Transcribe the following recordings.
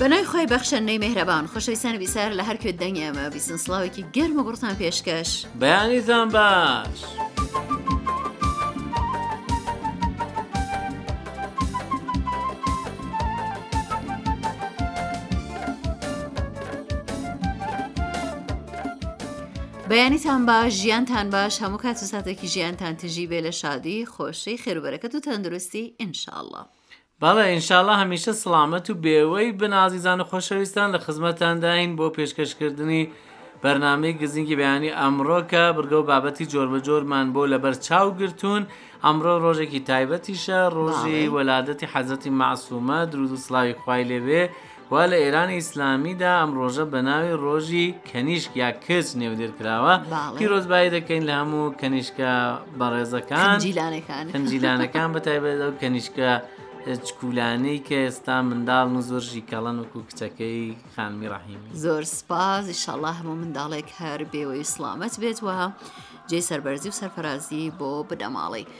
بەناوی خوای بەخشەنەی مهرەبان خۆشەویستانی بیسار لە هەر کوێت دەنگی ئەمە بیسن سڵاوێکی گەرم و گوڕتان پێشکەش بەیانیتان باش. بەیانیتان باش ژیانتان باش هەموو کات و ساتێکی ژیانتان تژی بێ لە شادی خۆشی خێروبەرەکەت و تەندروستی ئینشاءاللە. بەڵێ ئینشاڵا هەمیشە سڵامەت و بێوەی بن ئازیزان و خۆشەویستان لە خزمەتانداین بۆ پێشکەشکردنی بەرنمەی گزینگی بەیانی ئەمڕۆکە بگە و بابەتی جۆربەجۆرمان بۆ لەبەر چاو گرتوون ئەمڕۆ ڕۆژێکی تایبەتیشە ڕۆژی وەلادەتی حەزەتی معسوومە درود و سلاوی خوای لێوێ خوا لە ئێرانی ئیسلامیدا ئەم ڕۆژە بە ناوی ڕۆژی کەنیشک یا کچ نێودێر کراوە باڵێ. پیرۆزبایی دەکەین لە هەموو کەنیشکە بەڕێزەکان جیلانەکان خنجیلانەکان بەتایبەت ئەو کەنیشکە چکولانەی کە ئێستا منداڵ و زۆرژی کەڵەن وکو کچەکەی خانمی ڕحیمی زۆر سپاس ئیشەڵا هەموو منداڵێک هەر بێوەی سلامەت بێت وە جێ سەربەرزی و سەرفرازی بۆ بنەماڵەی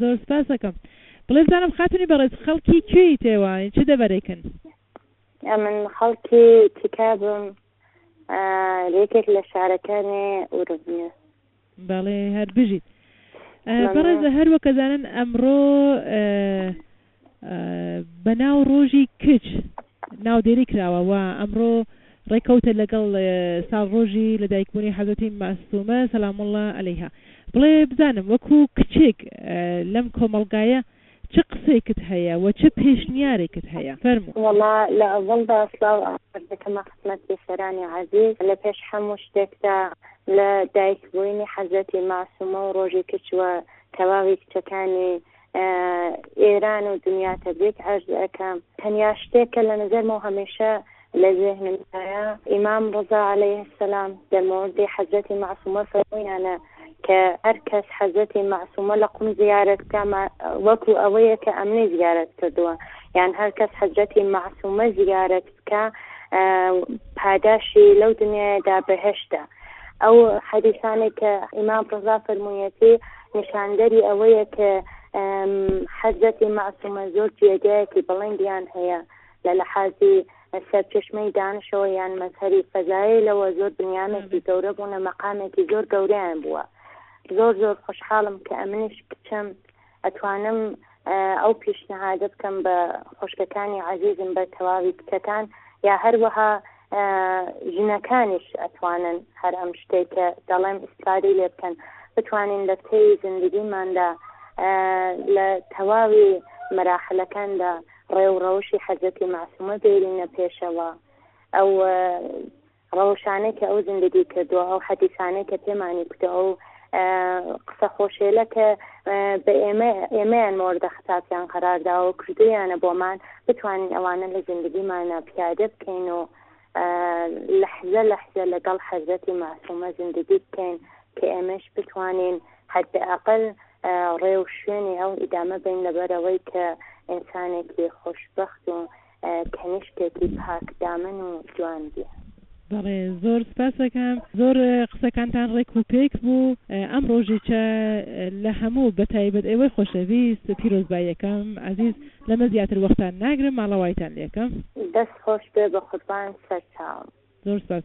زۆر سپاست ئەکەم بڵێ بزانم خاتونی بەڕێز خەڵکی کوێیت ئێوە چ دەڤەرێکن؟ ئەمن خەڵکی تیکابم یەکێک لە شارەکانی ئورمیە بەڵێ هەر بژیت بەڕێزە هەروە کەزانن ئەمڕۆ بە ناو ڕۆژی کچ ناودێری کراوە و ئەمڕۆ ڕێکەوتە لەگەڵ ساڵ ڕۆژی لە دایکبوونی حەزەتی مەسوومە سەلام الله علیها بڵێ بزانم وەکو کچێک لەم کۆمەڵگایە چ قسێکت هەیە و چ پێشنیارێکت هەیە فەرموو وەڵا لە ئەوەڵدا سلاو دەکەمە خزمەت پێسەرانی عزیز لە پێش هەموو شتێکدا لە دایکبوونی حەزەتی مەسوومە و ڕۆژی کچوە تەواوی کچەکانی ئێران و دنیا تەبریک عەرز ئەکەم تەنیا شتێک کە لە نظرمەوە هەمیشە لە ذهنمدایە ئیمام ڕزا علیه السلام در مورد حضرت معصومە فەرموویانە کە هەر کەس حضرت معصومە لە قوم زیارت بکە وەکو ئەوەیە کە ئەمنی زیارت کردووە یان هەر کەس حضرت معصومە زیارت کە پاداشی لەو دنیادا بەهشتە ئەو حەدیسانێک کە ئیمام ڕزا فەرموویەتی نیشاندەری ئەوەیە کە حەزەتی مەعسومە زۆر جێگایەکی بڵندیان هەیە لە لە حازی سەرچشمەی دانشەوە یان مەزهری فەزایە لەوە زۆر بنیامێکی گەورە بوونە مەقامێکی زۆر گەوریان بووە زۆر زۆر خۆشحاڵم کە ئەمنش کچم ئەتوانم ئەو پیشنهادە بکەم بە خوشکەکانی عەزیزم بە تەواوی کچەکان یا هەروەها ژنەکانیش ئەتوانن هەر ئەم شتێک کە دەڵێم ئیسپادەی لێ بکەن بتوانین لە تێی زندگیماندا لە تەواوی مەراحلەکاندا ڕێ و ڕەوشی حەزەتی مەعسومە بێرینە پێشەوە ئەو ڕەوشانەی کە ئەو زندگی کردووە ئەو حەدیسانەی کە پێمانی کوتە ئەو قسە خۆشێلە کە بە ئێمە ئێمەیان مۆردە خطاپیان قەرارداوە کردویانە بۆمان بتوانین ئەوانە لە زندگیمانە پیادە بکەین و لەحزە لەحزە لەگەڵ حەزەتی ماسومە زندگی بکەین کە ئێمەش بتوانین حد ئەقل ڕێ و شوێنی ئەو ئیدامە بین لەبەرەوەی کە ئینسانێکی خۆشببخت و تەنیشتێکی پاک دامەن و جوان بی. بەڵێ زۆر سپاس ئەکەم زۆر قسەکانتان ڕێک و پێک بوو ئەم ڕۆژیچە لە هەموو بەتایبەت ئێوەی خۆشەویست پیرۆزباییەکەم عزیز لەمە زیاتر وەختان ناگرم ماڵەوایتان لێکەم. دەست خۆش بێ بە قوربان سەرچاوم. زۆر سپاس.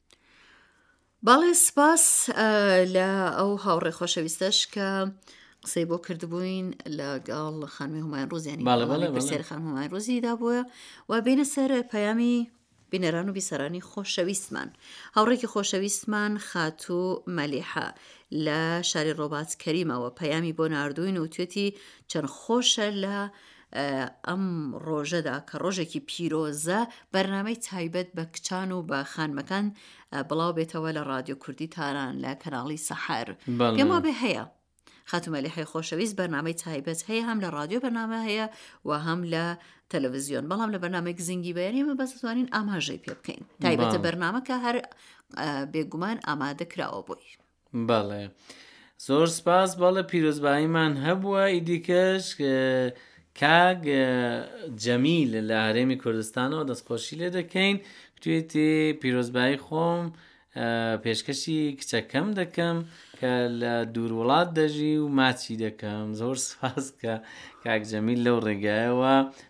بەڵێ سپاس لە ئەو هاوڕێ خۆشەویستەش کە قسەی بۆ کردبووین لەگەڵ خانمی هومای ڕوزیانی بەڵێ خان هومای ڕوزیدا بووە و بینە سەر پەیامی بینەران و بیسەرانی خۆشەویستمان هاوڕێکی خۆشەویستمان خاتوو مەلیحە لە شاری ڕۆبات کەریمەوە پەیامی بۆ نردوین و توێتی چەند خۆشە لە ئەم ڕۆژەدا کە ڕۆژێکی پیرۆزە بەرنامەی تایبەت بە کچان و بە خانمەکان بڵاو بێتەوە لە ڕادیو کوردی تاران لە کەناڵی سەحر پێما بێ هەیە خاتومەلی حی خۆشەویست بەرنامەی تایبەت هەیە هەم لە رادیۆ بەنامە هەیە و هەم لە تەلەڤزیۆن بەڵام لە بەنامێک زنگی بەیانێمە بەستوانین ئاماژەی پێ بکەین تایبەتە بەرنمەکە هەر بێگومان ئامادە کراوە بۆی بەڵێ زۆر سپاس بەڵێ پیرۆزباییمان هەبووە ئیدیکەش کاگ جەمیل لە هەرێمی کوردستانەوە دەستخۆشی لێ دەکەین توێتی پیرۆزبایی خۆم پێشکەشی کچەکەم دەکەم کە لە دوور وڵات دەژی و ماچی دەکەم زۆر سپاس کە کاک جەمیل لەو ڕێگایەوە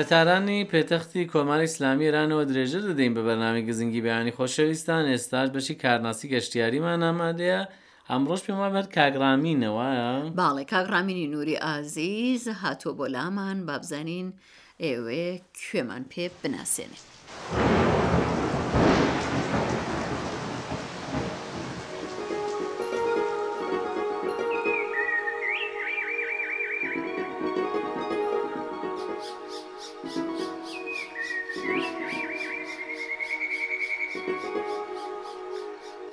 لە تارانی پێتەختی کۆماری ئیسلامی ئێرانەوە درێژە دەدەین بە بەرنامی گزنگی بەیانی خۆشەویستان ئێستاش بەشی کارناسی گەشتیاریمان ئامادەیە ئەمڕۆش پێم وابێ هەر کاک ڕامینە وایە؟ باڵێ کاک ڕامینی نووری ئازیز هاتووە بۆ لامان با بزانین ئێوێ کوێمان پێ بناسێنێت.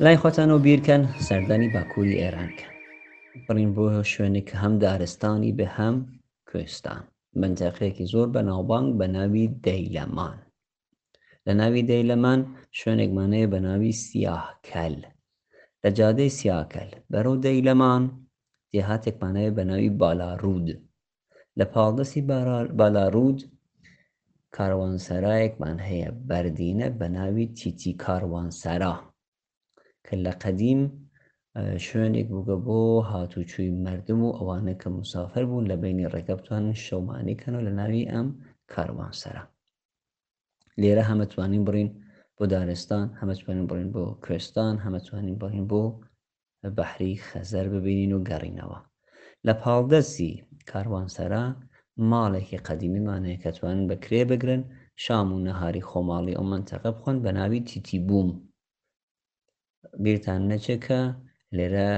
لای خۆتانەوە بیرکەن سەردانی باکووری ئێران کەن بڕین بۆ شوێنێک کە هەم دارستانی بێ هەم کوێستان مەنتەقەیەکی زۆر بەناوبانگ بە ناوی دەیلەمان لە ناوی دەیلەمان شوێنێکمان هەیە بە ناوی سیاهکەل لە جادەی سیاکەل بەرەو دەیلەمان دێهاتێکمان هەیە بە ناوی بالاروود لە پاڵدەستی بالاروود کاروانسەرایەکمان هەیە بەردینە بە ناوی تیتی کاروانسەرا کە لە قەدیم شوێنێک بووگە بۆ هاتوچووی مردم و ئەوانە کە مسافر بوون لە بینی ڕێگە بتوانن شەومانی کەن و لە ناوی ئەم کاروانسەرا لێرە هەمەتوانین بڕین بۆ دارستان هەمەتوانین بڕین بۆ کوێستان هەمەتوانین بڕین بۆ بەحری خەزەر ببینین و گەڕینەوە. لە پاڵدەستی، کاروانسەرا، ماڵێکی قەدیمیمان هەیە کە توانن بە کرێ بگرن، شام و نەهاری خۆماڵی ئەو مەنتەقە بخۆن بە ناوی تیتی بووم. بیرتان نەچێ کە لێرە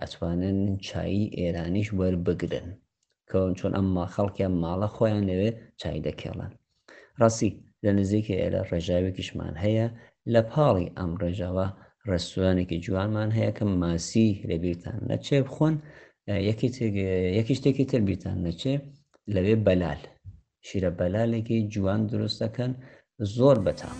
ئەتوانن چایی ئێرانیش وەربگرن کە چۆن ئەم ما خەڵکی ئەم ماڵە خۆیان لەوێ چای دەکێڵن. ڕاستی لە نزیکی ئێرە ڕێژاوێکیشمان هەیە لە پاڵی ئەم ڕێژاوە ڕێستورانێکی جوانمان هەیە کە ماسی لە بیرتان نەچێ بخۆن یەکی شتێکی تر بیرتان نەچێ لەوێ بەلال شیرە بەلالێکی جوان دروست دەکەن زۆر بەتام.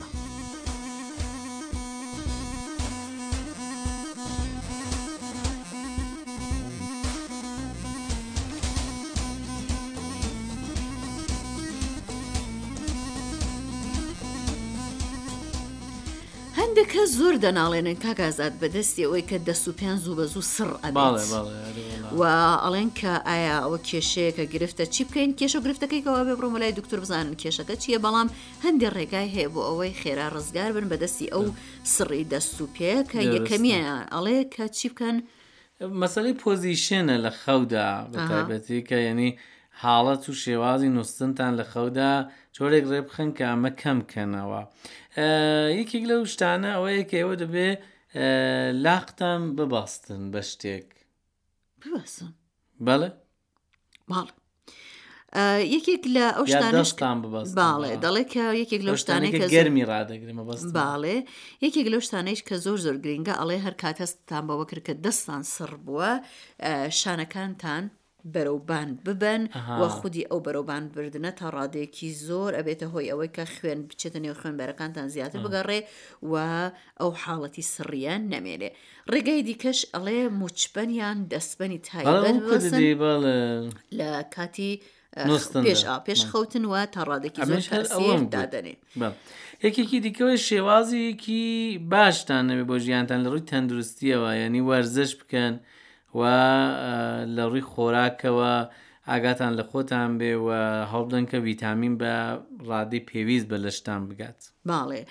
هەندێک کەس زۆر دەناڵێنن کاک ئازاد بە دەستی ئەوەی کە دەست و پیان زوو بە زوو سڕ بەڵێ ئەبێت بەڵێ ئەرێوەڵا. و ئەڵێن کە ئایا ئەوە کێشەیەکە گرفتە چی بکەین کێشە و گرفتەکەی کەوا بێ بڕۆمە لای دکتۆر بزانن کێشەکە چییە بەڵام هەندێ ڕێگای هەیە بۆ ئەوەی خێرا ڕزگار بن بە دەستی ئەو سڕی دەست و پێ کە یەکەمیان ئەڵێ کە چی بکەن مەسەی پۆزیشنە لە خەودا بەتایبەتی کە یعنی حاڵەت و شێوازی نووسنتان لە خەودا چۆرێک ڕێ بخەن کە ئەمە کەم کەنەوە یەکێک لەو شتانە ئەوەیە کە ئێوە دەبێ لاقتان بباستن بە شتێک بەڵێ باڵ یەکێک لە ئەو شتانشتان ببەست باڵێ دەڵێ کە یەکێک لەو شتانێک گەرمی ڕدەگرمە بەس باڵێ یەکێک لەو شتانەیش کە زۆر زۆر گرنگە ئەڵێ هەر کات هەستتان بەوە کرد کە دەستان سڕ بووە شانەکانتان بەرەوبان ببن و خودی ئەو بەرەوبان بردنە تا ڕادێکی زۆر ئەبێتە هۆی ئەوەی کە خوێن بچێتە نێو خوێنبەرەکانتان زیاتر بگەڕێ و ئەو حاڵەتی سڕیە نەمێنێ ڕێگای دیکەش ئەڵێ موچبەن یان دەستبەنی تایبەت بڵێن لە کاتی پێش پێش خەوتن وە تا ڕادێکی زۆر تەسیێر دادەنێ یەکێکی دیکەوەی شێوازیکی باشتان نەبێ بۆ ژیانتان لە ڕووی تەندروستیەوە ینی وەرزش بکەن و لە ڕووی خۆراکەوە ئاگاتان لە خۆتان بێ و هەوڵبدەن کە ڤیتامین بە ڕادەی پێویست بە لەشتان بگات. باڵێ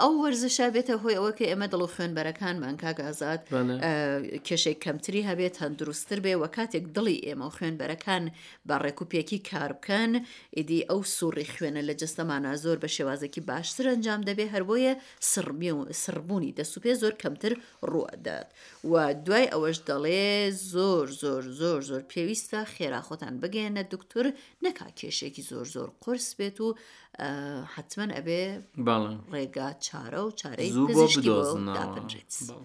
ئەو وەرزشە بێتە هۆی ئەوە کە ئێمە دڵ و خوێنبەرەکانمان کاگازات کێشێک کەمتری هەبێت هەندروستتر بێ و کاتێک دڵی ئێمە و خوێنبەرەکان بە ڕێکوپێکی کار بکەن ئیدی ئەو سوڕی خوێنە لە جستەمانە زۆر بە شێوازێکی باشتر ئەنجام دەبێ هەر بۆیە سڕبی و سڕبوونی دەسوپێ زۆر کەمتر ڕووئەدات و دوای ئەوەش دەڵێ زۆر زۆر زۆر زۆر پێویستە خێرا خۆتان بگەێنە دکتور نەکا کێشێکی زۆر زۆر قرس بێت و حتمما ئەبێ ڕێگا چارە و چارەی زوو بۆ بدۆزنەوە.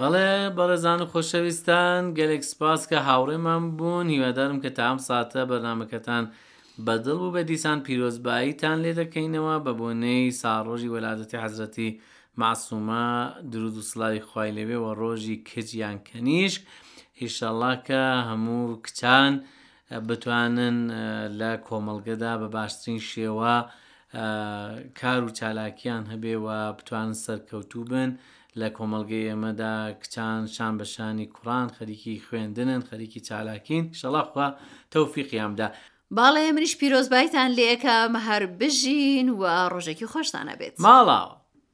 بەڵێ بەڕێزان و خۆشەویستان گەلێک سپاس کە هاوڕێمان بوون هیوادارم کە تام ساتە بەرنمەکەتان بەدڵ و بە دیسان پیرۆزباییتان لێ دەکەینەوە بە بۆنەی ساڕۆژی وەلادەتی حەزرەتی معسوومە درود و سلاوی خوای لەوێەوە ڕۆژی کچ یان کەنیشک هیشەڵا کە هەموو کچان بتوانن لە کۆمەڵگەدا بە باشترین شێوە کار و چالاکیان هەبێ و بتوانن سەرکەوتوو بن لە کۆمەڵگەی ئێمەدا کچان شان بە شانی کوڕان خەریکی خوێندنن خەریکی چالاکین شەڵاخوا تەوفیقیامدا باڵێ منیش پیرۆزبایتان لێکەم هەر بژین و ڕۆژێکی خۆشتانە بێت ماڵاوە